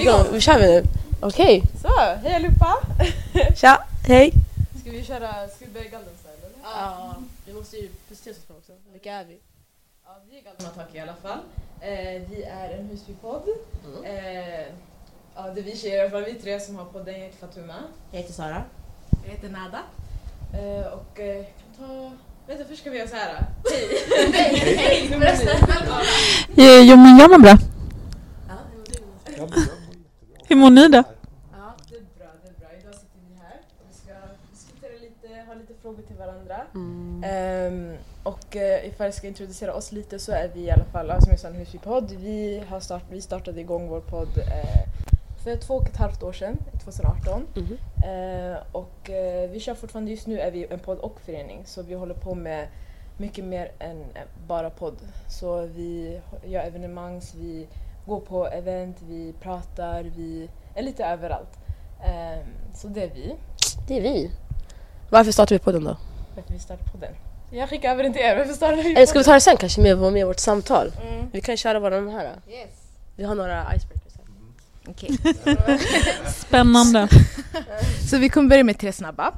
vi igång? Vi kör vi nu? Okej. Så, hej allihopa! Tja, hej. Ska vi köra, ska vi börja Galden style eller? Ja, vi måste ju presentera oss också. Vilka är vi? Ja, vi är Galden Attack i alla fall. Eh, vi är en Husby-podd. Eh, ja, det är vi tjejer i alla fall, vi tre som har podden. Jag heter Fatuma. Jag heter Sara. Jag heter Nada. Eh, och eh, jag kan ta... Vänta, först ska vi göra så här. Hej! Hej, hej. Jo men jag mår bra. Ja, det var du. Hur mår ni då? Ja, det är bra, det är bra. Idag sitter vi här och vi ska diskutera lite, ha lite frågor till varandra. Mm. Ehm, och uh, ifall jag ska introducera oss lite så är vi i alla fall, som sa, en Husby-podd. Vi, har start, vi startade igång vår podd eh, för två och ett halvt år sedan, 2018. Mhm. Eh, och eh, vi kör fortfarande, just nu är vi en podd och förening så vi håller på med mycket mer än eh, bara podd. Så vi gör evenemang, vi går på event, vi pratar, vi är lite överallt. Ehm, så det är vi. Det är vi. Varför startar vi podden då? Varför vi startar podden. Jag skickar över den till er, varför startar vi Eller ska vi ta det sen kanske med, med vårt samtal? Mm. Vi kan köra bara de här. Yes. Vi har några icebreakers här. Okej, Spännande. så vi kommer börja med tre snabba.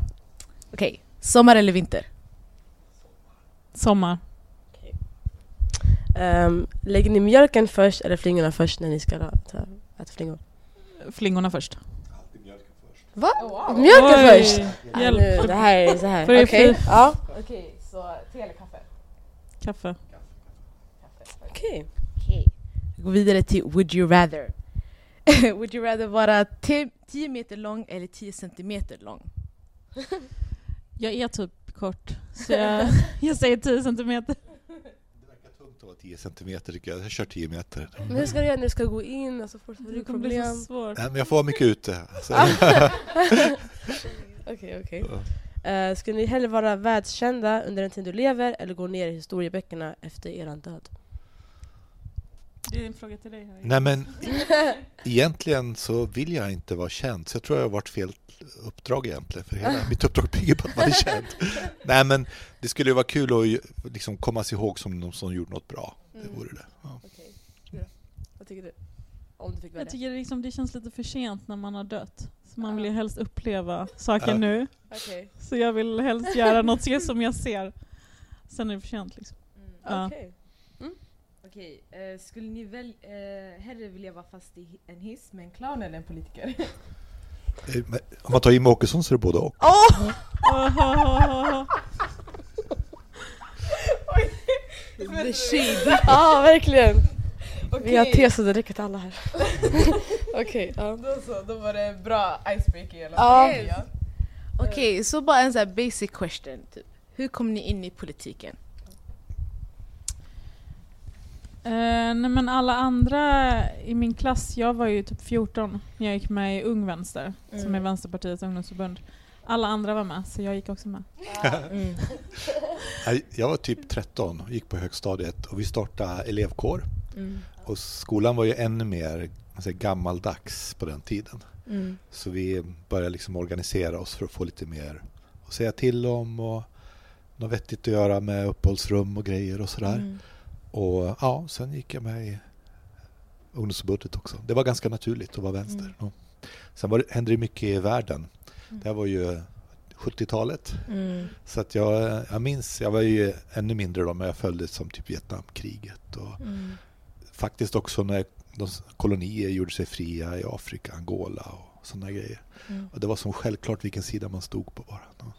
Okej, sommar eller vinter? Sommar. Um, lägger ni mjölken först eller flingorna först när ni ska ta, äta flingor? Flingorna först. Va? Oh, wow. Mjölken Oj, först? Hjälp. nu, det här är så här. Okej. fri- Ja. Okej, så te eller kaffe? Kaffe. Kaffe. Okej. Vi går vidare till would you rather. would you rather vara 10 meter lång eller 10 centimeter lång? Jag är typ kort, så jag, jag säger 10 centimeter. Vara 10 centimeter tycker jag. Jag kör 10 meter. Men hur ska du göra när du ska gå in? Alltså, får du Det kommer bli så problem? svårt. Nej, men jag får vara mycket ute. Alltså. Okej, okej. Eh, Skulle ni hellre vara världskända under den tid du lever eller gå ner i historieböckerna efter eran död? Det är en fråga till dig. Harry. Nej men egentligen så vill jag inte vara känd. Så jag tror jag har varit fel uppdrag egentligen. För hela mitt uppdrag bygger på att vara känd. Nej men det skulle ju vara kul att liksom komma sig ihåg som någon som gjorde något bra. Det vore det. Ja. Okej. Vad tycker du? Om du fick Jag välja. tycker det, liksom, det känns lite för sent när man har dött. Så man vill ju helst uppleva saker nu. Okej. Så jag vill helst göra något som jag ser. Sen är det för sent liksom. Ja. Okej. Okej, eh, skulle ni väl, eh, hellre vilja vara fast i en hiss med en clown eller en politiker? Eh, Om man tar Jimmie Åkesson så är det både och. The shade. Ja, verkligen. Vi har Okej. te så det räcker till alla här. Okej, ja. Då så, då var det bra icebreaker i alla Ja. fall. Ja. Okej, så bara en sån här basic question. Typ. Hur kom ni in i politiken? Eh, nej men alla andra i min klass, jag var ju typ 14 när jag gick med i Ung Vänster, som är Mm. Vänsterpartiets ungdomsförbund. Alla andra var med, så jag gick också med. Mm. Jag var typ 13 och gick på högstadiet och vi startade elevkår. Mm. Och skolan var ju ännu mer man säger, gammaldags på den tiden. Mm. Så vi började liksom organisera oss för att få lite mer att säga till om och något vettigt att göra med uppehållsrum och grejer och sådär. Mm. Och ja, sen gick jag med i ungdomsförbundet också. Det var ganska naturligt att vara vänster. Mm. Ja. Sen var det, hände det mycket i världen. Mm. Det här var ju 70-talet. Mm. Så att jag, jag minns, jag var ju ännu mindre då, men jag följde som typ Vietnamkriget och Mm. faktiskt också när de kolonier gjorde sig fria i Afrika, Angola och sådana grejer. Mm. Och det var som självklart vilken sida man stod på bara. Ja.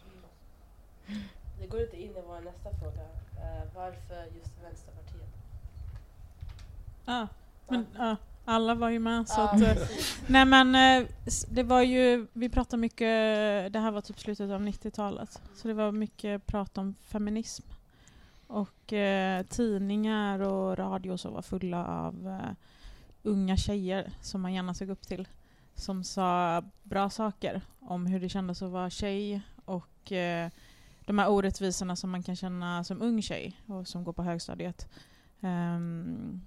Det går lite in i vår nästa fråga. Eh, varför just Vänsterpartiet? Ja, men ja, alla var ju med. Så att, eh, nej men eh, det var ju, vi pratade mycket, det här var typ slutet av 90-talet, så det var mycket prat om feminism. Och eh, tidningar och radio och så var fulla av eh, unga tjejer som man gärna såg upp till. Som sa bra saker om hur det kändes att vara tjej och eh, de här orättvisorna som man kan känna som ung tjej och som går på högstadiet. Ehm,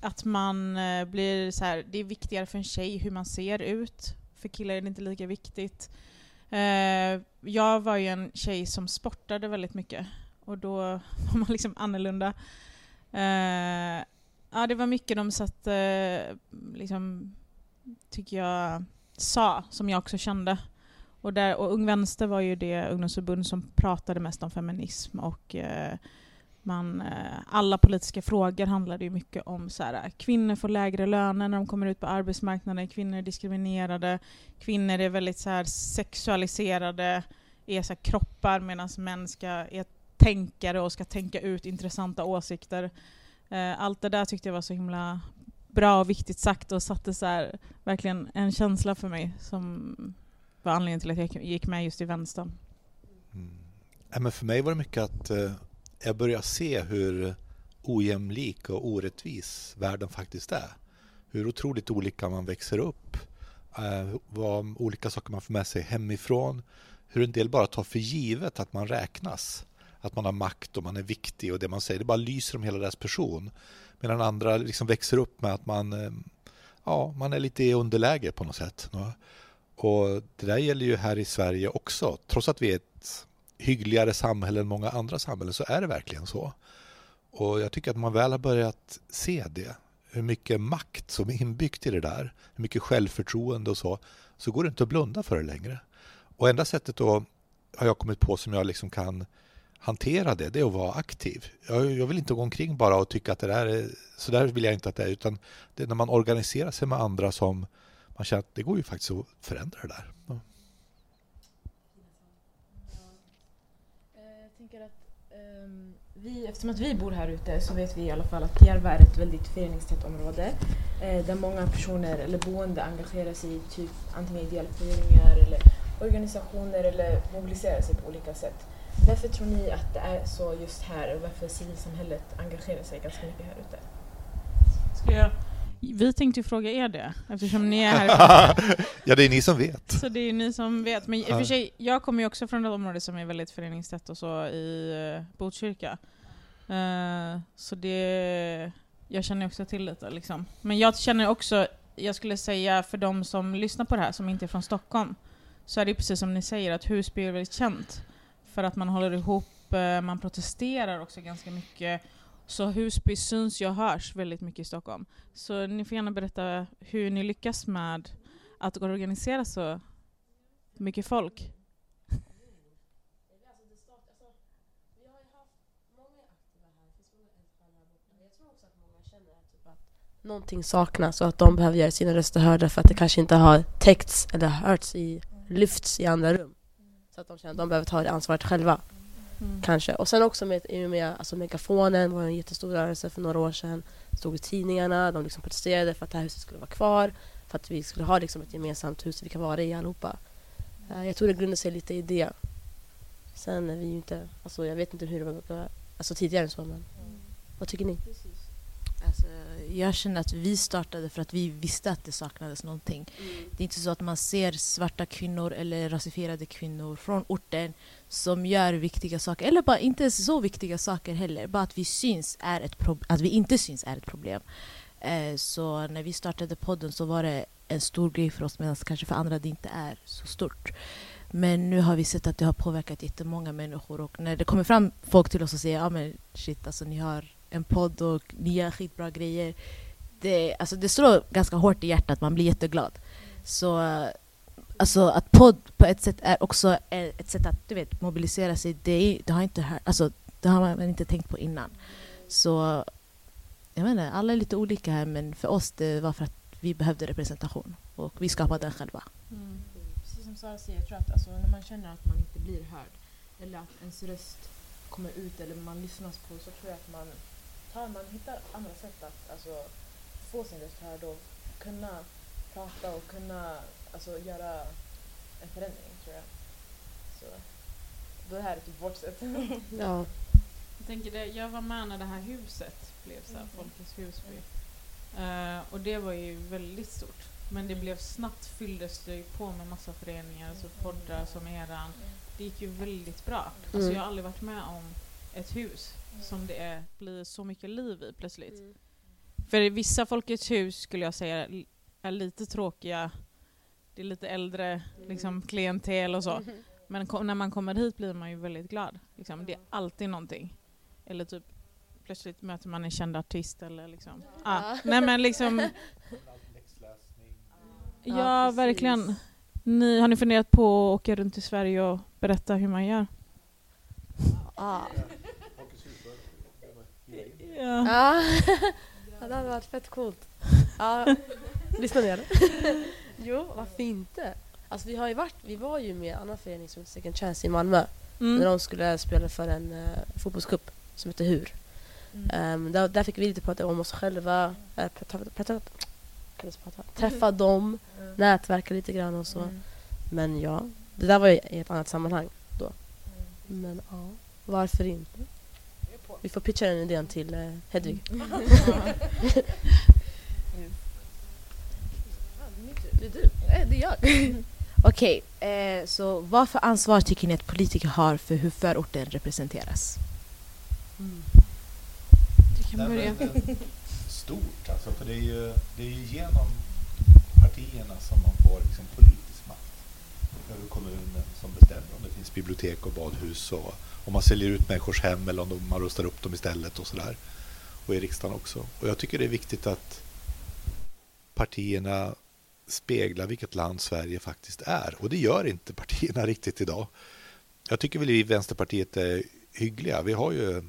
att man eh, blir så här, det är viktigare för en tjej hur man ser ut. För killar är det inte lika viktigt. Eh, jag var ju en tjej som sportade väldigt mycket och då var man liksom annorlunda. Eh, ja, det var mycket de satte eh, liksom tycker jag, sa, som jag också kände. Och, där, och Ung Vänster var ju det ungdomsförbund som pratade mest om feminism och eh, man, eh, alla politiska frågor handlade ju mycket om så här, eh, kvinnor får lägre löner när de kommer ut på arbetsmarknaden, kvinnor är diskriminerade, kvinnor är väldigt så här, sexualiserade, är så här, kroppar medan män ska, är tänkare och ska tänka ut intressanta åsikter. Eh, allt det där tyckte jag var så himla bra och viktigt sagt och satte så här, verkligen en känsla för mig som var anledningen till att jag gick med just i vänstern. Mm. Ja, men för mig var det mycket att jag börjar se hur ojämlik och orättvis världen faktiskt är. Hur otroligt olika man växer upp, eh, vad olika saker man får med sig hemifrån, hur en del bara tar för givet att man räknas, att man har makt och man är viktig och det man säger, det bara lyser om hela deras person. Medan andra liksom växer upp med att man, eh, ja, man är lite i underläge på något sätt. Och det där gäller ju här i Sverige också. Trots att vi är ett hyggligare samhälle än många andra samhällen så är det verkligen så. Och jag tycker att man väl har börjat se det, hur mycket makt som är inbyggt i det där, hur mycket självförtroende och så, så går det inte att blunda för det längre. Och enda sättet då har jag kommit på som jag liksom kan hantera det, det är att vara aktiv. Jag, jag, vill inte gå omkring bara och tycka att det där är, så där vill jag inte att det är, utan det är när man organiserar sig med andra som man känner att det går ju faktiskt att förändra det där. Ja. Jag tänker att um, vi, eftersom att vi bor här ute så vet vi i alla fall att Järva är ett väldigt föreningstätt område eh, där många personer eller boende engagerar sig i typ antingen ideella föreningar eller organisationer eller mobiliserar sig på olika sätt. Varför tror ni att det är så just här och varför civilsamhället engagerar sig ganska mycket här ute? Ska jag? Vi tänkte fråga er det, eftersom ni är här. ja, det är ni som vet. Så det är ni som vet. Men i och för sig, jag kommer ju också från ett område som är väldigt föreningstätt och så i uh, Botkyrka. Uh, så det, jag känner också till lite liksom. Men jag känner också, jag skulle säga för de som lyssnar på det här, som inte är från Stockholm, så är det precis som ni säger, att Husby är väldigt känt för att man håller ihop, uh, man protesterar också ganska mycket så Husby syns och hörs väldigt mycket i Stockholm. Så ni får gärna berätta hur ni lyckas med att organisera så mycket folk. Någonting saknas och att de behöver göra sina röster hörda för att det kanske inte har täckts eller hörts i, lyfts i andra rum. Så att de känner att de behöver ta det ansvaret själva. Mm. Kanske. Och sen också med, med alltså megafonen var en jättestor rörelse för några år sedan. Stod i tidningarna, de liksom protesterade för att det här huset skulle vara kvar. För att vi skulle ha liksom ett gemensamt hus vi kan vara i allihopa. Uh, jag tror det grundar sig lite i det. Sen är vi ju inte, alltså jag vet inte hur det var alltså tidigare än så men mm. vad tycker ni? Precis. Alltså, jag känner att vi startade för att vi visste att det saknades någonting. Mm. Det är inte så att man ser svarta kvinnor eller rasifierade kvinnor från orten som gör viktiga saker, eller bara inte så viktiga saker heller. Bara att vi syns är ett att vi inte syns är ett problem. Eh, så när vi startade podden så var det en stor grej för oss medan kanske för andra det inte är så stort. Men nu har vi sett att det har påverkat jättemånga människor och när det kommer fram folk till oss och säger ja men shit alltså ni har en podd och ni gör skitbra grejer. Det, alltså det slår ganska hårt i hjärtat, man blir jätteglad. Så alltså att podd på ett sätt är också ett sätt att du vet, mobilisera sig. Det, det, har inte hört, alltså, det har man inte tänkt på innan. Så jag menar, alla är lite olika här men för oss det var för att vi behövde representation och vi skapade den själva. Mm. Precis som Sara säger, jag tror att alltså, när man känner att man inte blir hörd eller att ens röst kommer ut eller man lyssnas på så tror jag att man tar, man hittar andra sätt att alltså, få sin röst hörd och kunna prata och kunna alltså, göra en förändring tror jag. Så det här är typ vårt sätt. ja. Jag tänker det, jag var med när det här huset blev så här, mm. Folkets Husby. Uh, och det var ju väldigt stort. Men det blev snabbt fylldes det på med massa föreningar, alltså poddar som eran. Det gick ju väldigt bra. Alltså mm. jag har aldrig varit med om ett hus som det är, blir så mycket liv i plötsligt. Mm. För vissa Folkets hus skulle jag säga är lite tråkiga. Det är lite äldre liksom, klientel och så. Mm. Men när man kommer hit blir man ju väldigt glad. Liksom. Det är alltid någonting. Eller typ plötsligt möter man en känd artist eller liksom. Ja. Ah, nej men liksom Ja, precis. verkligen. Ni, har ni funderat på att åka runt i Sverige och berätta hur man gör? Ja. Ja. ja, det hade varit fett coolt. Ja, lyssna ner. jo, varför inte? Alltså vi har ju varit, vi var ju med en annan förening som heter Second Chance i Malmö. När Mm. de skulle spela för en uh, fotbollscup som heter HUR. Ehm, där, där fick vi lite prata om oss själva, äh, prata, prata, kan jag prata, träffa dem, nätverka lite grann och så. Men ja, det där var ju i ett annat sammanhang då. Men ja, varför inte? Vi får pitcha den idén till uh, Hedvig. Det är du. Eh, Det är jag. Okej, eh, så vad för ansvar tycker ni att politiker har för hur förorten representeras? Du kan Nej, börja. men, eh, Stort alltså, för det är ju, det är ju genom partierna som man får liksom politisk över kommunen som bestämmer om det finns bibliotek och badhus och om man säljer ut människors hem eller om de, man rustar upp dem istället och sådär. Och i riksdagen också. Och jag tycker det är viktigt att partierna speglar vilket land Sverige faktiskt är. Och det gör inte partierna riktigt idag. Jag tycker väl vi i Vänsterpartiet är hyggliga. Vi har ju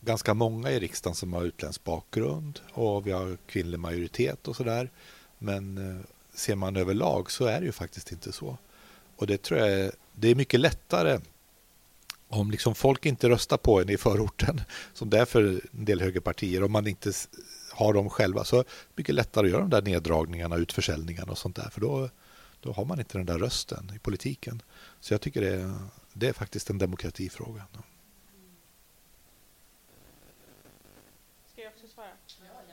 ganska många i riksdagen som har utländsk bakgrund och vi har kvinnlig majoritet och sådär. Men eh, ser man överlag så är det ju faktiskt inte så. Och det tror jag är, det är mycket lättare om liksom folk inte röstar på en i förorten som det är för en del högerpartier om man inte har dem själva så är det mycket lättare att göra de där neddragningarna, utförsäljningarna och sånt där för då, då har man inte den där rösten i politiken. Så jag tycker det är, det är faktiskt en demokratifråga. Ska jag också svara?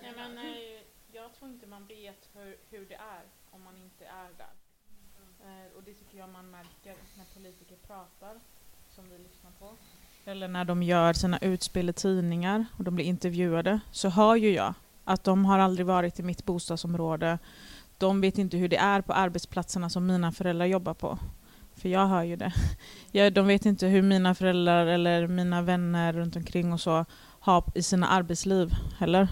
Nej, men, eh, jag tror inte man vet hur, hur det är om man inte är där. Eh, och det tycker jag man märker när politiker pratar, som vi lyssnar på. Eller när de gör sina utspel i tidningar och de blir intervjuade, så hör ju jag att de har aldrig varit i mitt bostadsområde. De vet inte hur det är på arbetsplatserna som mina föräldrar jobbar på. För jag hör ju det. Jag, de vet inte hur mina föräldrar eller mina vänner runt omkring och så har i sina arbetsliv heller.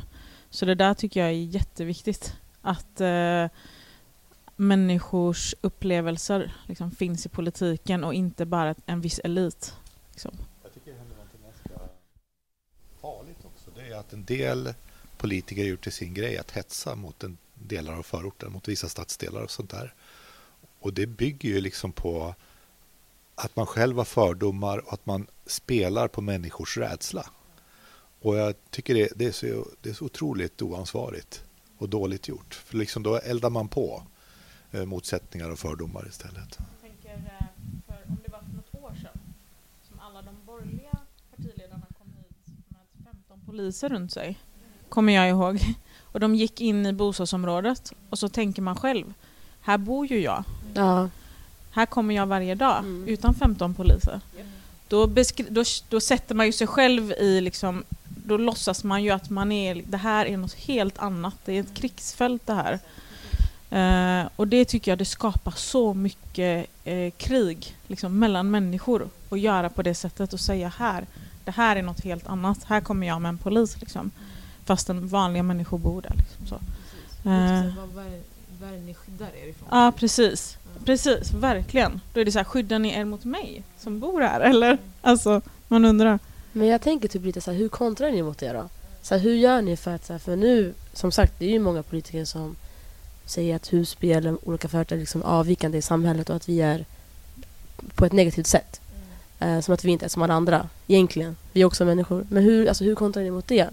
Så det där tycker jag är jätteviktigt. Att eh, människors upplevelser liksom, finns i politiken och inte bara en viss elit. Liksom. Jag tycker det händer någonting ganska farligt också. Det är att en del politiker har gjort till sin grej att hetsa mot en delar av förorten, mot vissa stadsdelar och sånt där. Och det bygger ju liksom på att man själv har fördomar och att man spelar på människors rädsla. Och jag tycker det, det, är, så, det är så otroligt oansvarigt och dåligt gjort. För liksom då eldar man på eh, motsättningar och fördomar istället. Jag tänker, eh, för om det var för något år sedan som alla de borgerliga partiledarna kom hit med 15 poliser runt sig, kommer jag ihåg. Och de gick in i bostadsområdet och så tänker man själv, här bor ju jag. Ja. Här kommer jag varje dag Mm. utan 15 poliser. Då, beskri- då, då sätter man ju sig själv i liksom, då låtsas man ju att man är, det här är något helt annat. Det är ett krigsfält det här. Eh, och det tycker jag det skapar så mycket eh, krig liksom, mellan människor att göra på det sättet och säga här, det här är något helt annat. Här kommer jag med en polis liksom. Fastän vanliga människor bor där. Liksom, så. Eh, Vad är det ni skyddar er ifrån? Ja, precis. Precis, verkligen. Då är det så här, skyddar ni er mot mig som bor här? Eller? Alltså, man undrar. Men jag tänker typ lite så här, hur kontrar ni mot det då? Så här, hur gör ni för att, så här, för nu, som sagt, det är ju många politiker som säger att Husby eller olika företag är liksom avvikande i samhället och att vi är på ett negativt sätt. Eh, som att vi inte är som alla andra, egentligen. Vi är också människor. Men hur, alltså, hur kontrar ni mot det?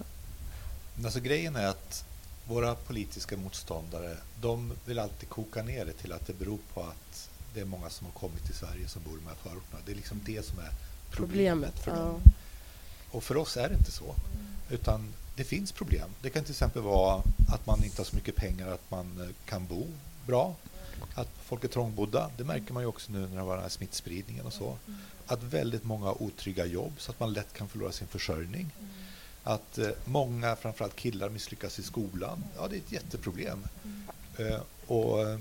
Alltså grejen är att våra politiska motståndare, de vill alltid koka ner det till att det beror på att det är många som har kommit till Sverige som bor i de här förorterna. Det är liksom det som är problemet, för ja. dem. Och för oss är det inte så. Utan det finns problem. Det kan till exempel vara att man inte har så mycket pengar att man eh, kan bo bra. Att folk är trångbodda. Det märker man ju också nu när det var den här smittspridningen och så. Att väldigt många har otrygga jobb så att man lätt kan förlora sin försörjning. Att eh, många, framförallt killar, misslyckas i skolan. Ja, det är ett jätteproblem. Eh, och, eh,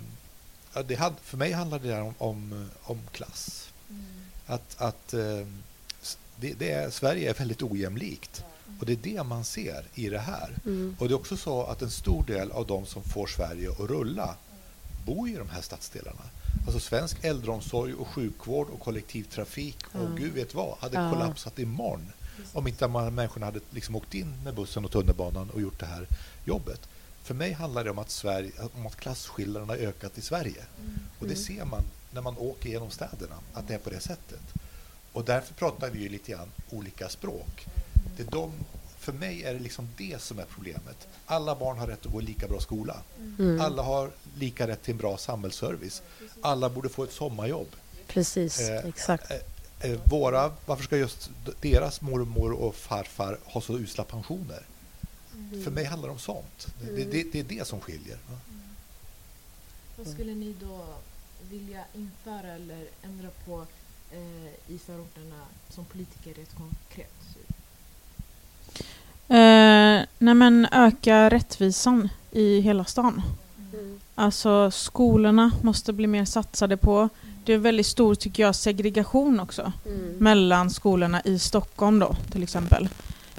det had, för mig handlar det där om, om, eh, om klass. Att, att eh, det, det är, Sverige är väldigt ojämlikt. Och det är det man ser i det här. Mm. Och det är också så att en stor del av de som får Sverige att rulla bor i de här stadsdelarna. Alltså svensk äldreomsorg och sjukvård och kollektivtrafik och Ja. gud vet vad hade Ja. kollapsat imorgon om inte här människorna hade liksom åkt in med bussen och tunnelbanan och gjort det här jobbet. För mig handlar det om att, Sverige, om att klasskillnaderna har ökat i Sverige. Och det ser man när man åker genom städerna, att det är på det sättet. Och därför pratar vi ju lite grann olika språk. Det är de, för mig är det liksom det som är problemet. Alla barn har rätt att gå i lika bra skola. Mm. Alla har lika rätt till en bra samhällsservice. Alla borde få ett sommarjobb. Precis, Eh, exakt. Eh, våra, varför ska just deras mormor och farfar ha så usla pensioner? För mig handlar det om sånt. Det, det, det är det som skiljer. va? Vad skulle ni då vilja införa eller ändra på eh, i förorterna som politiker rent konkret? Eh, nej men öka rättvisan i hela stan. Mm. Alltså skolorna måste bli mer satsade på. Det är väldigt stor, tycker jag, segregation också. Mm. mellan skolorna i Stockholm då till exempel.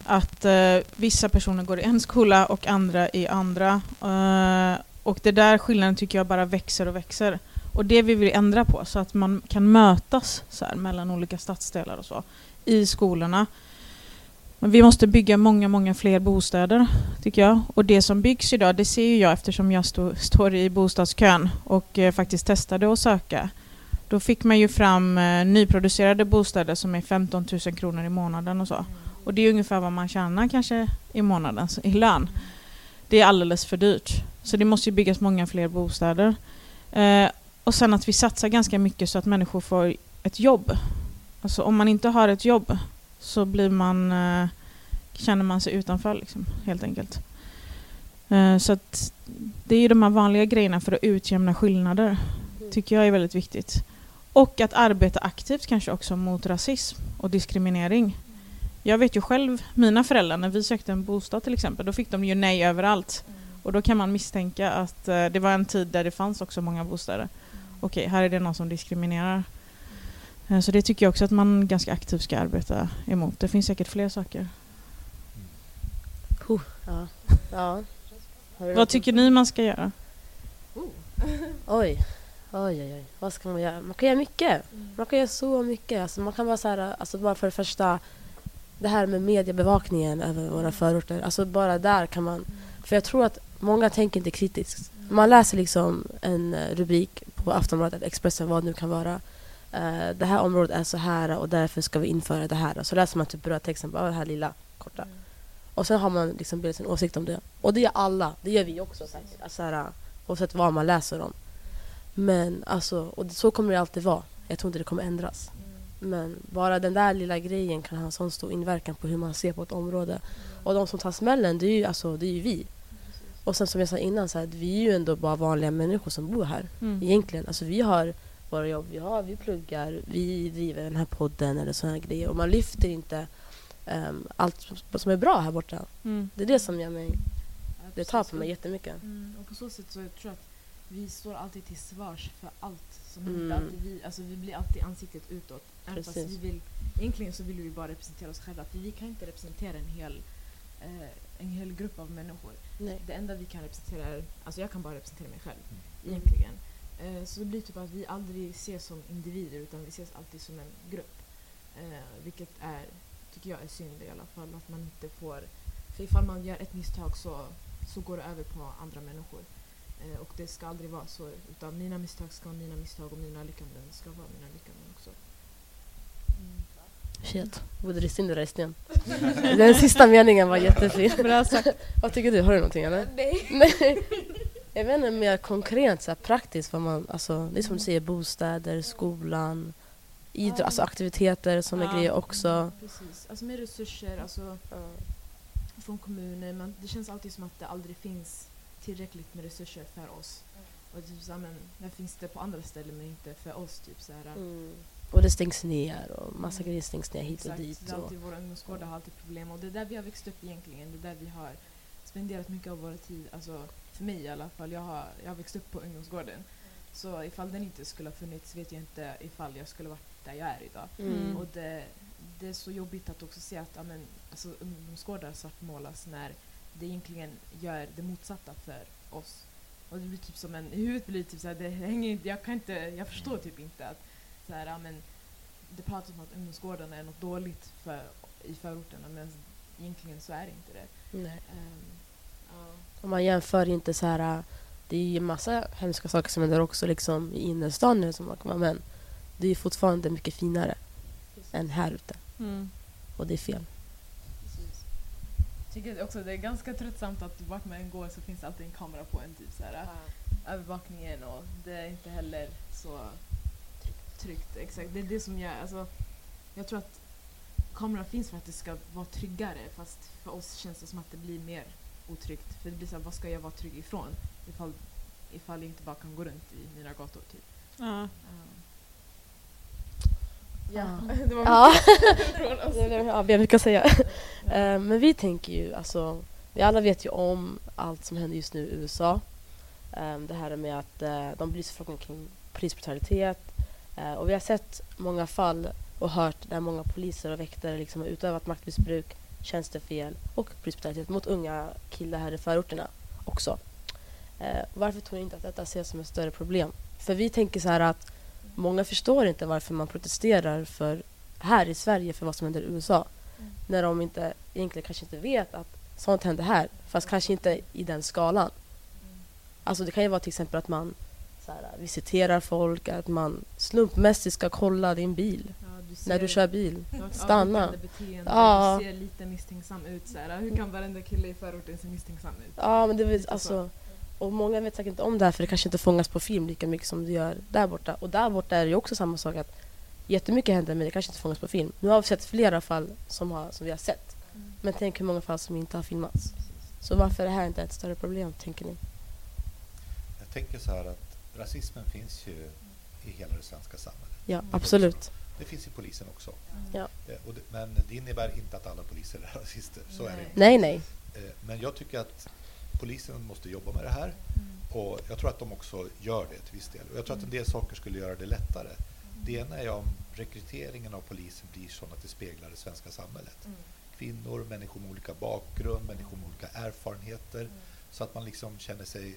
Att eh, vissa personer går i en skola och andra i andra. Eh, och det där skillnaden tycker jag bara växer och växer. Och det vi vill ändra på så att man kan mötas så här, mellan olika stadsdelar och så i skolorna. Men vi måste bygga många, många fler bostäder tycker jag. Och det som byggs idag, det ser ju jag eftersom jag stå, står i bostadskön och eh, faktiskt testade att söka. Då fick man ju fram eh, nyproducerade bostäder som är 15 000 kronor i månaden och så. Och det är ungefär vad man tjänar kanske i månaden i lön. Det är alldeles för dyrt. Så det måste ju byggas många fler bostäder. Eh, och sen att vi satsar ganska mycket så att människor får ett jobb. Alltså om man inte har ett jobb så blir man, eh, känner man sig utanför liksom, helt enkelt. Eh, så att det är ju de här vanliga grejerna för att utjämna skillnader tycker jag är väldigt viktigt. Och att arbeta aktivt kanske också mot rasism och diskriminering. Jag vet ju själv, mina föräldrar, när vi sökte en bostad till exempel, då fick de ju nej överallt. Och då kan man misstänka att eh, det var en tid där det fanns också många bostäder. Okej, här är det någon som diskriminerar. Eh, så det tycker jag också att man ganska aktivt ska arbeta emot. Det finns säkert fler saker. Huh, ja. ja. Vad tycker ni man ska göra? Oj. Oj, oj, oj. Vad ska man göra? Man kan göra mycket. Man kan göra så mycket. Alltså, man kan bara så här, alltså bara för det första, det här med mediebevakningen över våra förorter. Alltså bara där kan man... För jag tror att många tänker inte kritiskt. Man läser liksom en eh, rubrik på Aftonbladet, Expressen, vad det nu kan vara. Eh, det här området är så här och därför ska vi införa det här. Så läser man typ bara texten, bara det här lilla, korta. Och sen har man liksom bildat sin åsikt om det. Och det gör alla. Det gör vi också säkert. Alltså, så här, oavsett vad man läser om. Men alltså, och så kommer det alltid vara. Jag tror inte det kommer ändras. Men bara den där lilla grejen kan ha en sån stor inverkan på hur man ser på ett område. Och de som tar smällen, det är ju, alltså, det är ju vi. Och sen som jag sa innan, så här, att vi är ju ändå bara vanliga människor som bor här. Mm. Egentligen. Alltså, vi har våra jobb, vi, har, vi pluggar, vi driver den här podden eller här grejer. Och man lyfter inte ehm, allt som är bra här borta. Mm. Det är det som gör mig, Ja, det tar på mig jättemycket. Mm, och på så sätt så jag tror jag att vi står alltid till svars för allt som Mm. händer. Vi, alltså vi blir alltid ansiktet utåt. Även fast Precis. vi vill, egentligen så vill vi bara representera oss själva. För vi kan inte representera en hel, eh, en hel grupp av människor. Nej. Det enda vi kan representera är, alltså jag kan bara representera mig själv. Egentligen. Eh, så det blir typ att vi aldrig ses som individer utan vi ses alltid som en grupp. Eh, vilket är, tycker jag är synd i alla fall. Att man inte får, för ifall man gör ett misstag så, så går det över på andra människor. Eh, och det ska aldrig vara så. Utan mina misstag ska vara mina misstag och mina lyckanden ska vara mina lyckanden också. Shit, borde rista in det där i sten. Den sista meningen var jättefin. Bra sagt. Vad tycker du? Har du någonting eller? Nej. Nej. Jag vet inte, mer konkret, så här, praktiskt vad man, alltså, det är som du säger, bostäder, skolan, idrott, Ja. alltså aktiviteter, sådana Ja. grejer också. Precis. Alltså med resurser, alltså från kommuner. Men det känns alltid som att det aldrig finns tillräckligt med resurser för oss. Och typ så här, men, där finns det på andra ställen men inte för oss. Typ, så här, Mm. Och det stängs ner och massa grejer stängs ner hit och Exakt, dit. det är Och, alltid våra ungdomsgårdar har alltid problem och det är där vi har växt upp egentligen. Det är där vi har spenderat mycket av vår tid, alltså för mig i alla fall. Jag har, jag har växt upp på ungdomsgården. Så ifall den inte skulle ha funnits vet jag inte ifall jag skulle varit där jag är idag. mm. Och det, det är så jobbigt att också se att amen, alltså, ungdomsgårdar svartmålas när det egentligen gör det motsatta för oss. Och det blir typ som en, i huvudet blir det typ såhär, det hänger inte, jag kan inte, jag förstår typ inte att så här, ja, men det pratas om att ungdomsgårdarna är något dåligt för, i förorterna men egentligen så är det inte det. Nej. Ehm, ja. Om man jämför inte så här... Det är ju massa hemska saker som händer också liksom i innerstan nu som man kommer men det är fortfarande mycket finare än här ute. Mm. Och det är fel. Precis. Jag tycker också det är ganska tröttsamt att vart man än går så finns alltid en kamera på en. Typ så här, Övervakningen och det är inte heller så tryggt. Exakt, det är det som gör... Alltså, jag tror att kameran finns för att det ska vara tryggare fast för oss känns det som att det blir mer otryggt. För det blir så här, vad ska jag vara trygg ifrån? Ifall, ifall jag inte bara kan gå runt i mina gator typ. Ja. Ja, Ja. det var Ja. mycket. Ja, vi har mycket att säga. Eh, Men vi tänker ju, alltså, vi alla vet ju om allt som händer just nu i USA. Eh, Det här med att eh, de belyser frågan kring polisbrutalitet. Eh, Och vi har sett många fall och hört där många poliser och väktare liksom har utövat maktmissbruk, tjänstefel och polisbrutalitet mot unga killar här i förorterna också. Eh, Varför tror ni inte att detta ses som ett större problem? För vi tänker så här att många förstår inte varför man protesterar för här i Sverige för vad som händer i USA. Mm. När de inte, egentligen kanske inte vet att sånt händer här. Fast kanske inte i den skalan. Alltså det kan ju vara till exempel att man så här, visiterar folk, att man slumpmässigt ska kolla din bil Ja, du när du ser- kör bil. Stanna. Beteende, Ja. Du ser lite misstänksam ut. Så här. Hur kan varenda kille i förorten se misstänksam ut? Ja, men det vill, alltså, och många vet säkert inte om det här för det kanske inte fångas på film lika mycket som det gör där borta. Och där borta är det ju också samma sak att jättemycket händer men det kanske inte fångas på film. Nu har vi sett flera fall som, har, som vi har sett. Mm. Men tänk hur många fall som inte har filmats. Så varför är det här inte ett större problem, tänker ni? Jag tänker så här att rasismen finns ju i hela det svenska samhället. Ja, absolut. Det finns i polisen också. Ja. Eh, det, men det innebär inte att alla poliser är rasister. Så är det Nej. inte. Nej, nej. Eh, Men jag tycker att polisen måste jobba med det här. Och jag tror att de också gör det till viss del. Och jag tror att en del saker skulle göra det lättare. Det ena är om rekryteringen av poliser blir så att det speglar det svenska samhället. Kvinnor, människor med olika bakgrund, människor med olika erfarenheter. Så att man liksom känner sig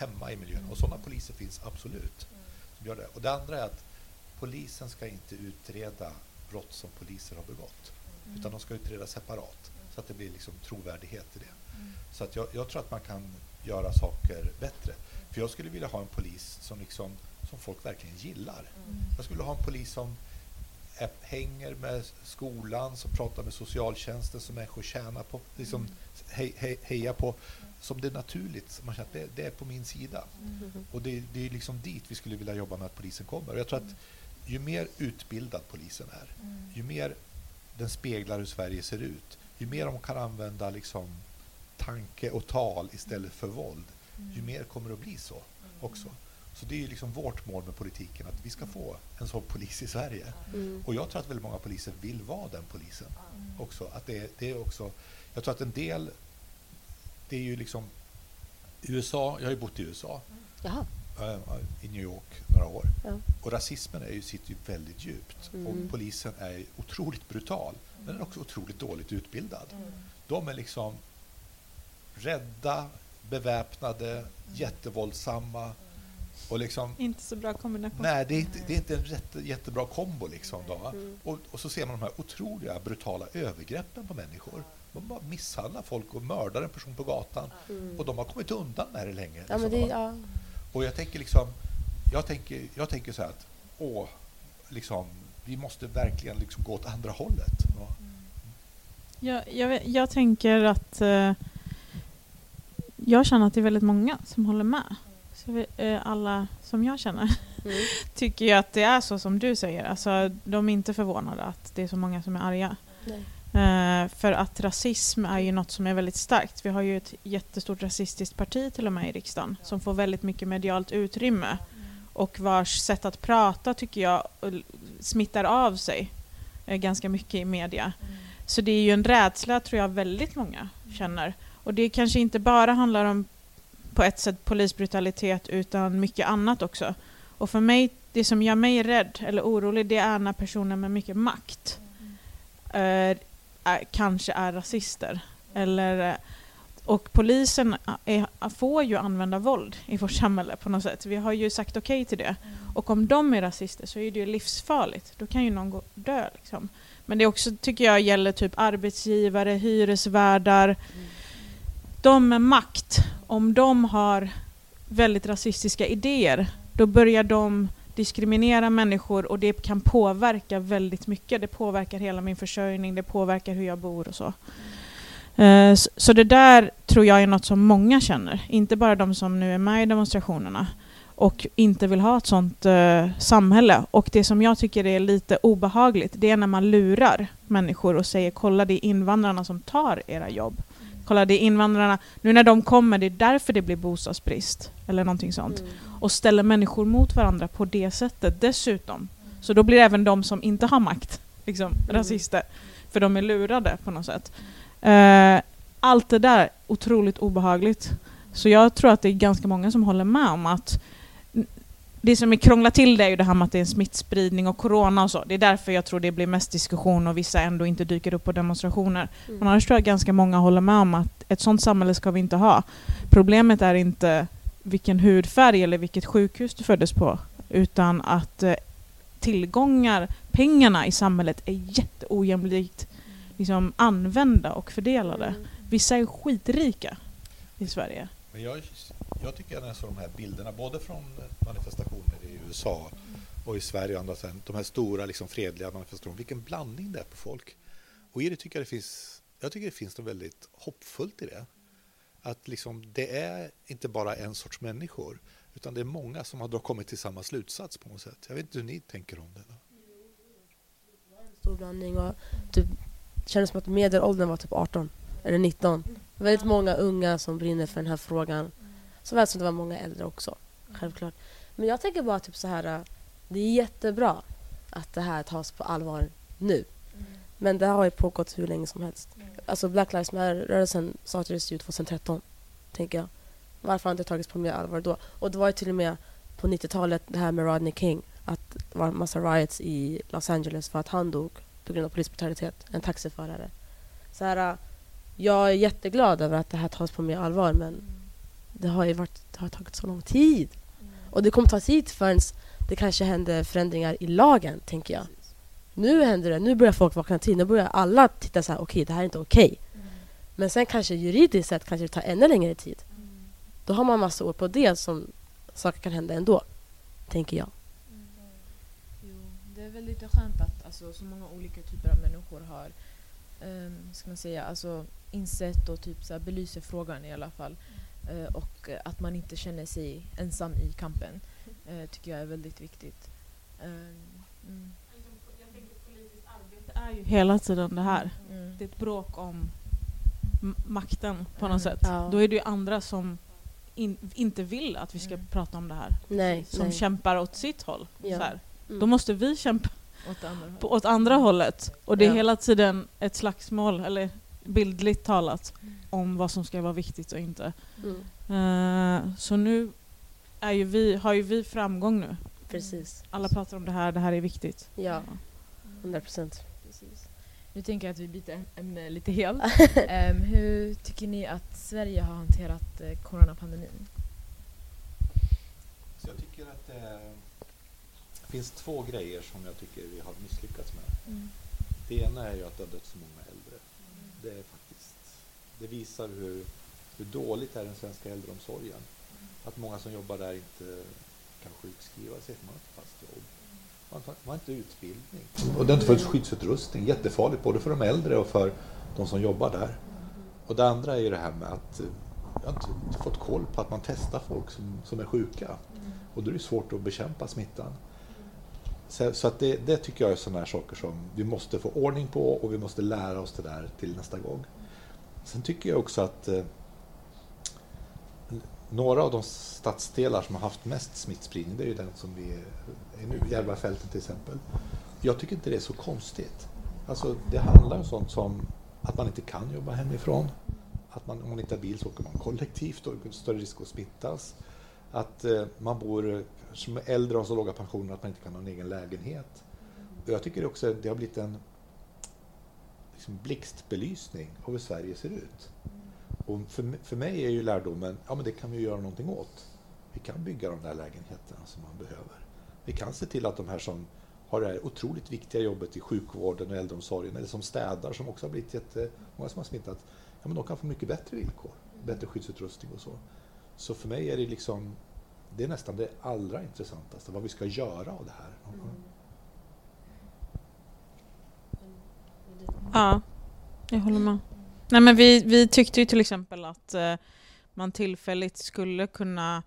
hemma i miljön. Och sådana poliser finns absolut. Som gör det. Och det andra är att polisen ska inte utreda brott som poliser har begått. Utan de ska utreda separat. Så att det blir liksom trovärdighet i det. Så att jag, jag tror att man kan göra saker bättre. För jag skulle vilja ha en polis som, liksom, som folk verkligen gillar. Jag skulle ha en polis som hänger med skolan, som pratar med socialtjänsten, som människor tjänar på, liksom hej, hej, hejar på. Som det är naturligt, som man känner att det, det är på min sida. Och det, det är liksom dit vi skulle vilja jobba med att polisen kommer. Och jag tror att ju mer utbildad polisen är, ju mer den speglar hur Sverige ser ut, ju mer de kan använda liksom tanke och tal istället för våld, ju mer kommer det att bli så också. Så det är ju liksom vårt mål med politiken, att vi ska få en sån polis i Sverige. Mm. Och jag tror att väldigt många poliser vill vara den polisen också. Att det, det är också. Jag tror att en del, det är ju liksom USA, jag har ju bott i USA, Jaha. eh, i New York några år. Ja. Och rasismen är ju, sitter ju väldigt djupt. Mm. Och polisen är otroligt brutal, men den är också otroligt dåligt utbildad. De är liksom rädda, beväpnade, jättevåldsamma. Och liksom, Inte så bra kombination. nej, det är inte, det är inte en rätt, jättebra kombo. Liksom då? Mm. och, och så ser man de här otroliga brutala övergreppen på människor. De bara misshandlar folk och mördar en person på gatan. Mm. Och de har kommit undan med det länge. Ja, men liksom, det, ja. Och jag tänker liksom, jag tänker, jag tänker så här att, åh, liksom, vi måste verkligen liksom gå åt andra hållet. va? Jag, jag, vet- jag tänker att eh, jag känner att det är väldigt många som håller med. Så vi, eh, alla som jag känner Mm. tycker ju att det är så som du säger. Alltså, de är inte förvånade att det är så många som är arga. Nej. Eh, för att rasism är ju något som är väldigt starkt. Vi har ju ett jättestort rasistiskt parti till och med i riksdagen som får väldigt mycket medialt utrymme och vars sätt att prata tycker jag smittar av sig eh, ganska mycket i media. Så det är ju en rädsla tror jag väldigt många känner. Och det kanske inte bara handlar om på ett sätt polisbrutalitet utan mycket annat också. Och för mig, det som gör mig rädd eller orolig det är när personer med mycket makt eh, är, kanske är rasister. Eller, eh, och polisen är, får ju använda våld i vårt samhälle på något sätt. Vi har ju sagt okej okay till det. Och om de är rasister så är det ju livsfarligt. Då kan ju någon gå, dö. Liksom. Men det också tycker jag gäller typ arbetsgivare, hyresvärdar. Mm. De med makt, om de har väldigt rasistiska idéer, då börjar de diskriminera människor och det kan påverka väldigt mycket. Det påverkar hela min försörjning, det påverkar hur jag bor och så. Eh, så det där tror jag är något som många känner, inte bara de som nu är med i demonstrationerna och inte vill ha ett sånt uh, samhälle. Och det som jag tycker är lite obehagligt, det är när man lurar människor och säger kolla det är invandrarna som tar era jobb. Kolla det är invandrarna, nu när de kommer, det är därför det blir bostadsbrist. Eller någonting sånt. Mm. Och ställer människor mot varandra på det sättet dessutom. Så då blir även de som inte har makt liksom, mm. rasister. För de är lurade på något sätt. Uh, allt det där, otroligt obehagligt. Så jag tror att det är ganska många som håller med om att det som är krånglar till det är ju det här med att det är en smittspridning och corona och så. Det är därför jag tror det blir mest diskussion och vissa ändå inte dyker upp på demonstrationer. Mm. Men annars tror jag ganska många håller med om att ett sånt samhälle ska vi inte ha. Problemet är inte vilken hudfärg eller vilket sjukhus du föddes på. Utan att eh, tillgångar, pengarna i samhället är jätteojämlikt liksom, använda och fördelade. Mm. Vissa är skitrika i Sverige. Men jag jag tycker att jag såg de här bilderna, både från manifestationer i USA och i Sverige och andra ställen, de här stora liksom, fredliga manifestationerna, vilken blandning det är på folk. Och i det tycker jag det finns, jag tycker det finns något väldigt hoppfullt i det. Att liksom, det är inte bara en sorts människor, utan det är många som har kommit till samma slutsats på något sätt. Jag vet inte hur ni tänker om det. Då. Stor blandning och typ, det kändes som att medelåldern var typ 18 eller 19. Väldigt många unga som brinner för den här frågan. Såväl som det var många äldre också. Självklart. Men jag tänker bara typ så här. Äh, det är jättebra att det här tas på allvar nu. Mm. Men det har ju pågått hur länge som helst. Mm. Alltså Black Lives Matter-rörelsen startades ju 2013, tänker jag. Varför har det inte tagits på mer allvar då? Och det var ju till och med på 90-talet det här med Rodney King. Att det var en massa riots i Los Angeles för att han dog på grund av polisbrutalitet. En taxiförare. Så här, äh, jag är jätteglad över att det här tas på mer allvar men mm det har ju varit, det har tagit så lång tid. Mm. Och det kommer ta tid förrän det kanske händer förändringar i lagen, tänker jag. Nu händer det. Nu börjar folk vakna till. Nu börjar alla titta så här, okej, okay, det här är inte okej. Okay. Mm. Men sen kanske juridiskt sett kanske det tar ännu längre tid. Mm. Då har man massa år på det som saker kan hända ändå, tänker jag. Mm. Jo, det är väl lite skönt att alltså, så många olika typer av människor har um, ska man säga, alltså, insett och typ, så här, belyser frågan i alla fall. Eh, och att man inte känner sig ensam i kampen eh, tycker jag är väldigt viktigt. Ehm, mm. Politiskt arbete är ju hela tiden det här. Mm. Det är ett bråk om makten på något mm. sätt. Ja. Då är det ju andra som in, inte vill att vi ska mm. prata om det här. Nej, som nej. kämpar åt sitt håll. Ja. Mm. Då måste vi kämpa åt andra, på, åt andra hållet. Och det är ja. hela tiden ett slagsmål, eller bildligt talat, om vad som ska vara viktigt och inte. Mm. Uh, så nu är ju vi, har ju vi framgång nu. Precis. Alla pratar om det här, det här är viktigt. Ja, 100 procent. Nu tänker jag att vi byter ämne lite helt. um, hur tycker ni att Sverige har hanterat uh, coronapandemin? Så jag tycker att det finns två grejer som jag tycker vi har misslyckats med. Mm. Det ena är ju att det har dött så många. Det är faktiskt, det visar hur hur dåligt är den svenska äldreomsorgen? Att många som jobbar där inte kan sjukskriva sig för man har inte fast jobb. Man har, man har inte utbildning. Och det har inte funnits skyddsutrustning. Jättefarligt både för de äldre och för de som jobbar där. Och det andra är ju det här med att jag har inte fått koll på att man testar folk som, som är sjuka. Och då är det svårt att bekämpa smittan. Så, så att det, det, tycker jag är sådana här saker som vi måste få ordning på och vi måste lära oss det där till nästa gång. Sen tycker jag också att eh, några av de stadsdelar som har haft mest smittspridning, det är ju den som vi är nu, Järvafältet till exempel. Jag tycker inte det är så konstigt. Alltså, det handlar om sånt som att man inte kan jobba hemifrån. Att man, om man inte har bil så åker man kollektivt och det är större risk att smittas. Att eh, man bor eh, som äldre och har så låga pensioner att man inte kan ha en egen lägenhet. Och jag tycker också att det har blivit en liksom blixtbelysning av hur Sverige ser ut. Och för, för mig är ju lärdomen, ja men det kan vi göra någonting åt. Vi kan bygga de där lägenheterna som man behöver. Vi kan se till att de här som har det här otroligt viktiga jobbet i sjukvården och äldreomsorgen eller som städar som också har blivit jättemånga som har smittat, ja men de kan få mycket bättre villkor, bättre skyddsutrustning och så. Så för mig är det liksom, det är nästan det allra intressantaste, vad vi ska göra av det här. Ja, jag håller med. Nej, men vi, vi tyckte ju till exempel att eh, man tillfälligt skulle kunna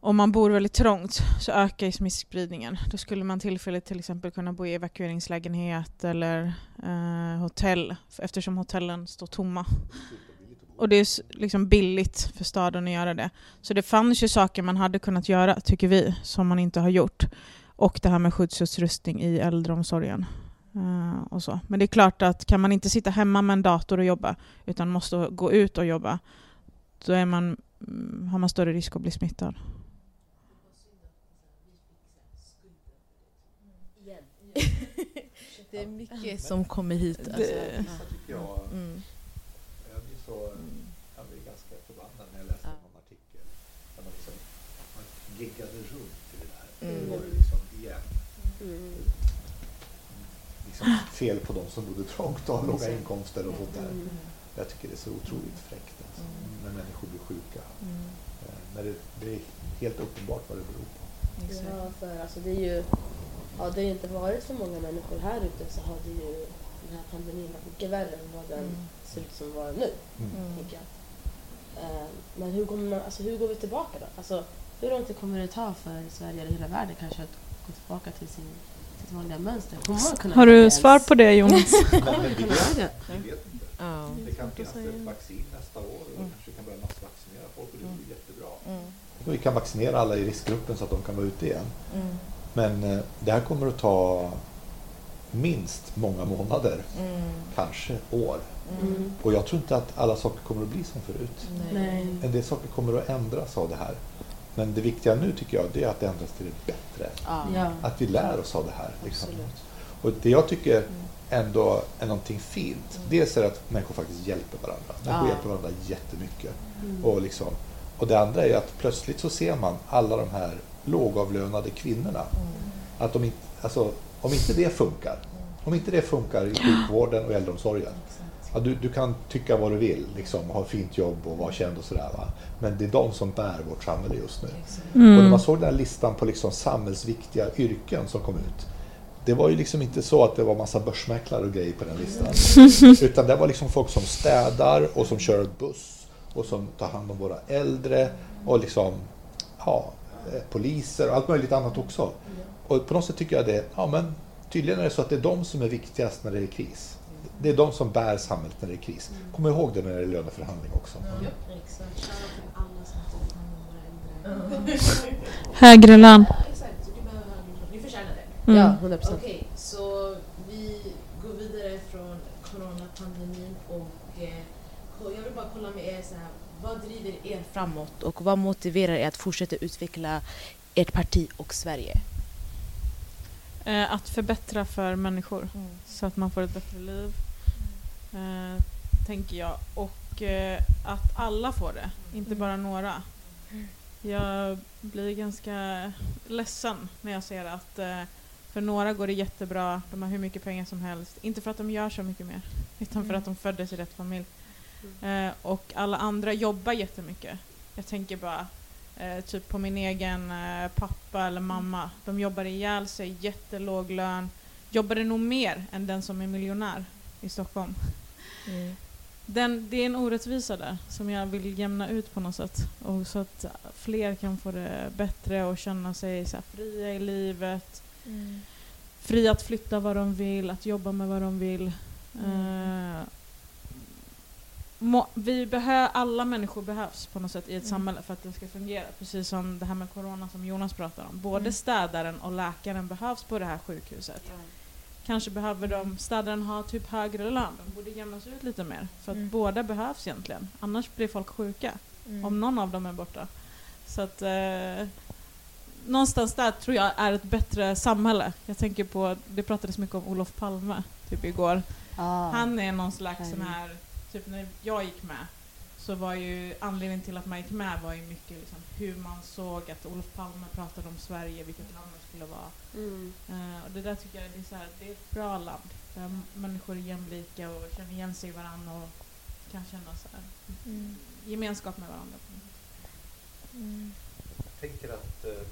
om man bor väldigt trångt så ökar ju smittspridningen. Då skulle man tillfälligt till exempel kunna bo i evakueringslägenhet eller eh, hotell eftersom hotellen står tomma. Och det är liksom billigt för staden att göra det. Så det fanns ju saker man hade kunnat göra, tycker vi, som man inte har gjort. Och det här med skyddsutrustning i äldreomsorgen. Uh, och så. Men det är klart att kan man inte sitta hemma med en dator och jobba, utan måste gå ut och jobba, då är man, mm, har man större risk att bli smittad. det är mycket som kommer hit. Alltså. Det, mm. jag blir så jag blir ganska förbannad när jag läste ja. någon artikel där man liksom man giggade runt i det. Mm. Det var det liksom igen. Mm. Liksom fel på de som bodde trångt och har låga inkomster och sånt där. Mm. Jag tycker det är så otroligt fräckt alltså, mm. när människor blir sjuka. Mm. Eh, när det, det är helt uppenbart vad det beror på. Ja, för alltså det är ju hade det inte varit så många människor här ute så hade ju den här pandemin varit mycket värre än vad den mm. ser ut som var nu. Mm. jag. Uh, men hur, kommer man, alltså, hur går vi tillbaka då? Alltså, hur lång tid kommer det ta för Sverige eller hela världen kanske att gå tillbaka till sin sitt vanliga mönster? Har du svar på det Jonas? vi, vet, inte. Det kan finnas ett vaccin nästa år och mm. kanske kan börja massvaccinera folk och det blir jättebra. Mm. Och vi kan vaccinera alla i riskgruppen så att de kan vara ute igen. Mm. Men eh, det här kommer att ta minst många månader, mm. kanske år. Mm. Och jag tror inte att alla saker kommer att bli som förut. Nej. En del saker kommer att ändras av det här. Men det viktiga nu tycker jag det är att det ändras till det bättre. Ja. Att vi lär oss av det här. Liksom. Och det jag tycker mm. ändå är någonting fint, mm. dels är det att människor faktiskt hjälper varandra. Människor ja. hjälper varandra jättemycket. Mm. Och, liksom, och det andra är att plötsligt så ser man alla de här lågavlönade kvinnorna. Mm. Att de inte, alltså, om inte det funkar, om inte det funkar i sjukvården och äldreomsorgen, ja, du, du kan tycka vad du vill, liksom, ha fint jobb och vara känd och sådär. Va? Men det är de som bär vårt samhälle just nu. Mm. Och när man såg den här listan på liksom samhällsviktiga yrken som kom ut, det var ju liksom inte så att det var massa börsmäklare och grejer på den listan. Utan det var liksom folk som städar och som kör buss och som tar hand om våra äldre och liksom, ja, Eh, poliser och allt möjligt annat också. Och på något sätt tycker jag det, ja men tydligen är det så att det är de som är viktigast när det är kris. Det är de som bär samhället när det är kris. Kom ihåg det när det är löneförhandling också. Högre lön. Ni förtjänar det. Mm. Ja, 100%. Okej, okay, så vi går vidare från coronapandemin och eh, jag vill bara kolla med er så här, vad driver er framåt och vad motiverar er att fortsätta utveckla ert parti och Sverige? Eh, att förbättra för människor mm. så att man får ett bättre liv, mm. Eh, tänker jag. Och eh, att alla får det, inte mm. bara några. Mm. Jag blir ganska ledsen när jag ser att eh, för några går det jättebra, de har hur mycket pengar som helst. Inte för att de gör så mycket mer, utan för mm. att de föddes i rätt familj. Eh, och alla andra jobbar jättemycket. Jag tänker bara eh, typ på min egen eh, pappa eller mamma. De jobbar ihjäl sig, jättelåg lön. Jobbade nog mer än den som är miljonär i Stockholm. Mm. Den, det är en orättvisa där som jag vill jämna ut på något sätt. Och så att fler kan få det bättre och känna sig så fria i livet. Mm. Fria att flytta vad de vill, att jobba med vad de vill. Mm. Må, vi behö, alla människor behövs på något sätt i ett mm. samhälle för att det ska fungera. Precis som det här med corona som Jonas pratar om. Både mm. städaren och läkaren behövs på det här sjukhuset. Ja. Kanske behöver de, städaren ha typ högre lön. De borde jämnas ut lite mer. För att mm. båda behövs egentligen. Annars blir folk sjuka. Mm. Om någon av dem är borta. Så att eh, någonstans där tror jag är ett bättre samhälle. Jag tänker på, det pratades mycket om Olof Palme typ igår. Ah. Han är någon slags sån här typ när jag gick med, så var ju anledningen till att man gick med var ju mycket liksom hur man såg att Olof Palme pratade om Sverige, vilket land det skulle vara. Mm. Eh, och det där tycker jag det är, så här, det är ett bra land där människor är jämlika och känner igen sig i varandra och kan känna så här, Mm. gemenskap med varandra. Mm. Jag tänker att eh,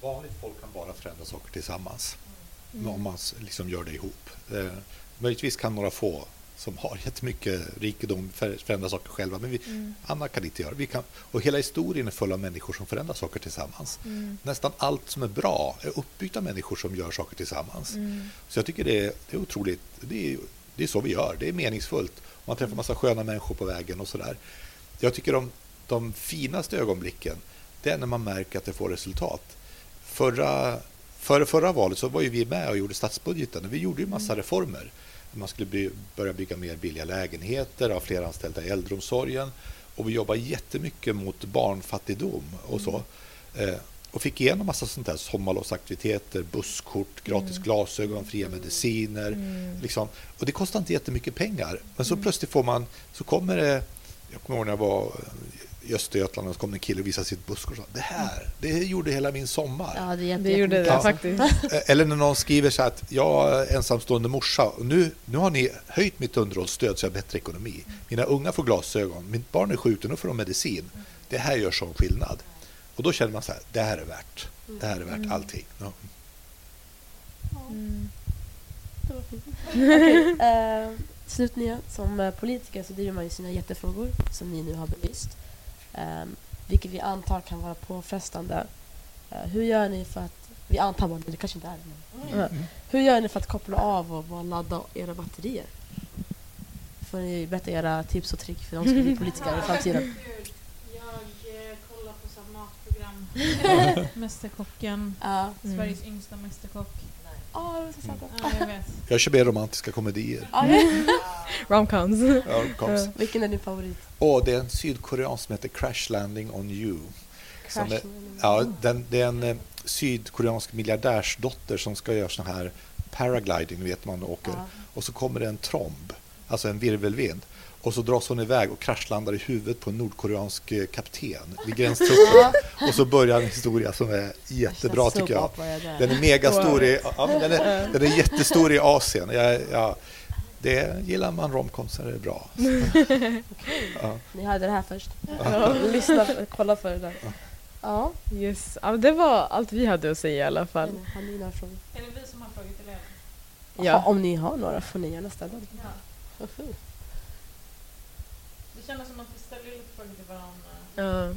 vanligt folk kan bara förändra saker tillsammans. Mm. Om man liksom gör det ihop. Eh, möjligtvis kan några få som har jättemycket rikedom för- förändra saker själva, men vi, Mm. andra kan inte göra vi kan, Och hela historien är full av människor som förändrar saker tillsammans. Mm. Nästan allt som är bra är uppbyggt av människor som gör saker tillsammans. Mm. Så jag tycker det är, det är otroligt, det är, det är så vi gör, det är meningsfullt. Man träffar massa sköna människor på vägen och sådär. Jag tycker de, de finaste ögonblicken, det är när man märker att det får resultat. Förra, före förra valet så var ju vi med och gjorde statsbudgeten och vi gjorde ju massa reformer. Man skulle by, börja bygga mer billiga lägenheter, ha fler anställda i äldreomsorgen och vi jobbar jättemycket mot barnfattigdom och så. Eh, och fick igenom massa sånt där sommarlovsaktiviteter, busskort, gratis glasögon, fria mediciner. Mm. Liksom. Och det kostar inte jättemycket pengar. Men så plötsligt får man, så kommer det, jag kommer ihåg när jag var i Östergötland och så kom en kille och visade sitt busskort och sa det här, det gjorde hela min sommar. Ja, det, jätte, Det gjorde det faktiskt. Eh, Eller när någon skriver så att jag är ensamstående morsa och nu, nu har ni höjt mitt underhållsstöd så jag har bättre ekonomi. Mina unga får glasögon, mitt barn är sjukt och nu får de medicin. Det här gör sån skillnad. Och då känner man så här, det här är värt. Det här är värt allting. Ja. Mm. Okej, eh, slutligen, som eh, politiker så driver man ju sina hjärtefrågor som ni nu har belyst. Eh, vilket vi antar kan vara påfrestande. Eh, hur gör ni för att, vi antar bara det, kanske inte är det. Mm. hur gör ni för att koppla av och bara ladda era batterier? Får ni berätta era tips och trick för de som ska bli politiker i framtiden. Jag eh, kollar på så matprogram. Mästerkocken, Ja, Mm. Sveriges yngsta mästerkock. Ja, det var så sant. Ja, jag vet. Jag kör mer romantiska komedier. Ja, ja. Romcoms. Ja. Vilken är din favorit? Och det är en sydkoreansk som heter Crash Landing on You. Som Crash är, ja, den, det är en eh, sydkoreansk miljardärsdotter som ska göra sån här paragliding, vet man åker. Ja. Och så kommer det en tromb, alltså en virvelvind. Och så dras hon iväg och kraschlandar i huvudet på en nordkoreansk eh, kapten vid gränstruppen. och så börjar en historia som är jättebra tycker jag. Den är megastor i, ja, den är, den är jättestor i Asien. Jag, ja, det gillar man romcoms så är det bra. Ja. Ni hörde det här först. Lyssna, kolla för det där. Ja. Yes. Ja, det var allt vi hade att säga i alla fall. Har ni några frågor? Är det vi som har frågor till er? Ja. Om ni har några får ni gärna ställa dem. Ja. Kändes som att vi ställde lite frågor till varandra. Ja.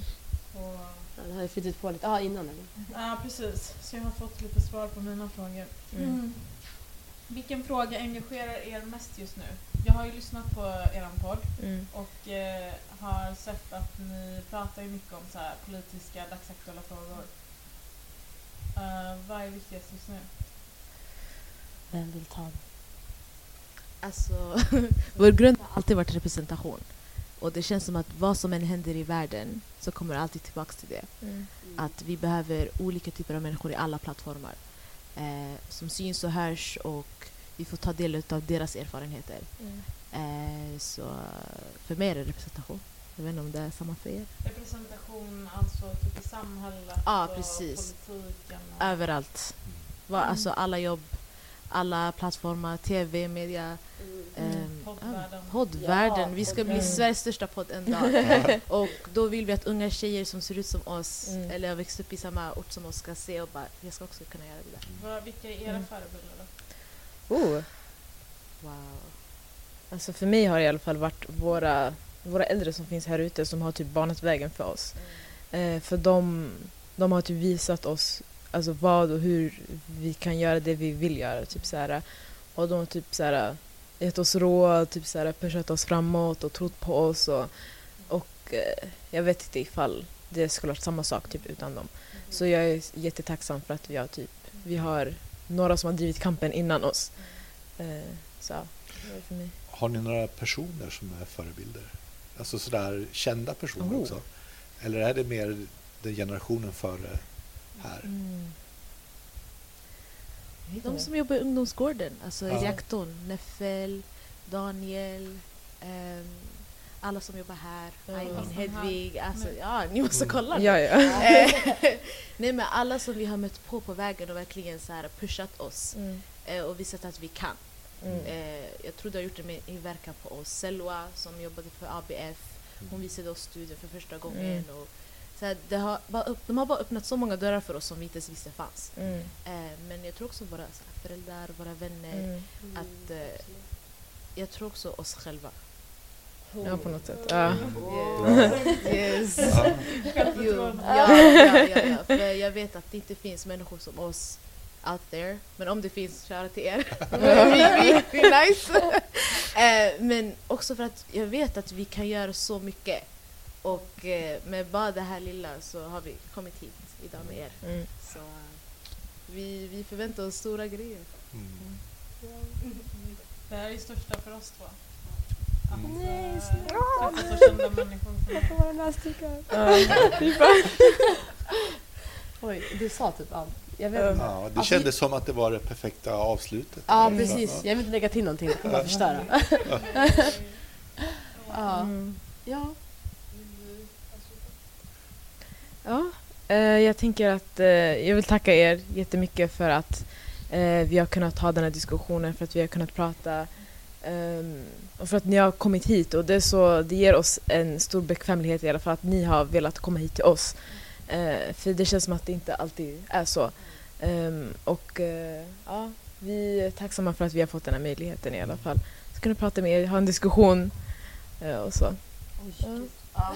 Och, Ja, det har ju flyttat på lite. Ja, innan eller? ja, precis. Så jag har fått lite svar på mina frågor. Mm. Vilken fråga engagerar er mest just nu? Jag har ju lyssnat på er podd Mm. och eh, har sett att ni pratar ju mycket om så här politiska, dagsaktuella frågor. Eh, vad är viktigast just nu? Vem vill ta det? Alltså, vår grund har alltid varit representation. Och det känns som att vad som än händer i världen så kommer det alltid tillbaka till det. Mm. Att vi behöver olika typer av människor i alla plattformar. Eh, som syns och hörs och vi får ta del av deras erfarenheter. Mm. Eh, så för mig är det representation. Jag vet inte om det är samma för er. Representation alltså typ i samhället Ja, och precis. politiken. Och... Överallt. Mm. Alltså alla jobb, alla plattformar, tv, media. Poddvärlden. ja, vi ska bli. Sveriges största podd en dag. och då vill vi att unga tjejer som ser ut som oss Mm. eller har växt upp i samma ort som oss ska se och bara, jag ska också kunna göra det där. Vad- Vilka är era Mm. förebilder då? Oh. Wow. Alltså för mig har det i alla fall varit våra, våra äldre som finns här ute som har typ banat vägen för oss. Eh, för de, de har typ visat oss alltså vad och hur vi kan göra det vi vill göra. Typ så här, och de har typ så här, gett oss råd, typ så här, pushat oss framåt och trott på oss. Och, och eh, jag vet inte ifall det skulle varit samma sak typ utan dem. Så jag är jättetacksam för att vi har, typ, vi har några som har drivit kampen innan oss. Eh, så för mig. Har ni några personer som är förebilder? Alltså sådär kända personer Oh. också? Eller är det mer den generationen före här? Mm. De som jobbar i ungdomsgården, alltså Ja. rektorn, Neffel, Daniel, ehm, alla som jobbar här, Ja. Eileen, Hedvig, alltså, ja ni måste kolla nu. Ja, ja. Nej men alla som vi har mött på på vägen och verkligen så här pushat oss Mm. eh, och visat att vi kan. Mm. Eh, jag tror du har gjort det med inverkan på oss. Selwa som jobbade för ABF, hon visade oss studion för första gången. Mm. Och, så här, det har bara upp, de har bara öppnat så många dörrar för oss som vi inte ens visste fanns. Mm. Eh, men jag tror också våra så här, föräldrar, våra vänner, Mm. att eh, jag tror också oss själva. Ja, på något sätt. Ja. Yes. Jo, ja, ja, ja, ja. För jag vet att det inte finns människor som oss out there. Men om det finns, kära till er. vi, vi, vi är nice. eh, men också för att jag vet att vi kan göra så mycket. Och eh, med bara det här lilla så har vi kommit hit idag med er. Mm. Så vi, vi förväntar oss stora grejer. Mm. Det här är största för oss två. Att Nej, eh, snart. träffa så kända människor som får vara näsdukar. Oj, du sa typ allt. Jag vet inte. Ja, det Alltså, kändes som att det var det perfekta avslutet. Ja, Mm. precis. Jag vill inte lägga till någonting. Bara förstöra. ja. Mm. ja. Ja, eh, jag tänker att eh, jag vill tacka er jättemycket för att eh, vi har kunnat ha den här diskussionen, för att vi har kunnat prata ehm, och för att ni har kommit hit och det, så, det ger oss en stor bekvämlighet i alla fall att ni har velat komma hit till oss. Eh, för det känns som att det inte alltid är så. Ehm, och eh, ja, vi är tacksamma för att vi har fått den här möjligheten i alla fall. Så kunna prata med er, ha en diskussion eh, och så. Ja. Ja.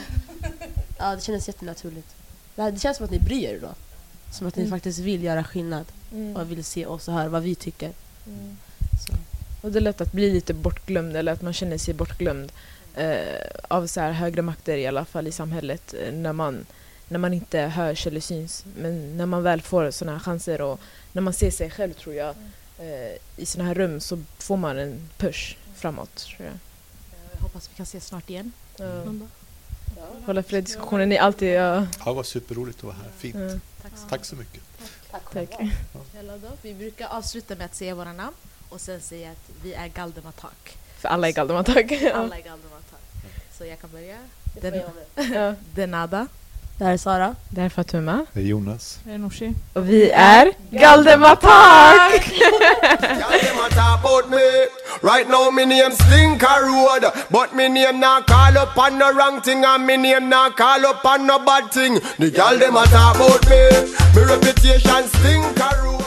ja, det kändes jättenaturligt. Det, känns som att ni bryr er då. Som att ni Mm. faktiskt vill göra skillnad och vill se oss och höra vad vi tycker. Mm. Och det är lätt att bli lite bortglömd eller att man känner sig bortglömd eh, av så här högre makter i alla fall i samhället eh, när man, när man inte hörs eller syns. Men när man väl får sådana här chanser och när man ser sig själv tror jag eh, i sådana här rum så får man en push framåt tror jag. Jag hoppas vi kan ses snart igen. Ja. Hålla fler diskussioner. Ni är alltid... Ja, Ja, det var superroligt att vara här. Fint. ja, Tack så Tack så mycket. tack. Snälla då. Vi brukar avsluta med att säga våra namn och sen säga att vi är Galdematak. För alla är Galdematak. Alla är Galdematak. Så jag kan börja. Ja. Denada. Det här är Sara. Det här är Fatuma. Det är Jonas. Det är Nooshi. Och vi är Galdematak! Y'all them a talk about me. Right now me name Slinker Road, but me name not call up on no wrong thing, and me name not call up on no bad thing. The y'all them a talk about me. Me reputation Slinker Road.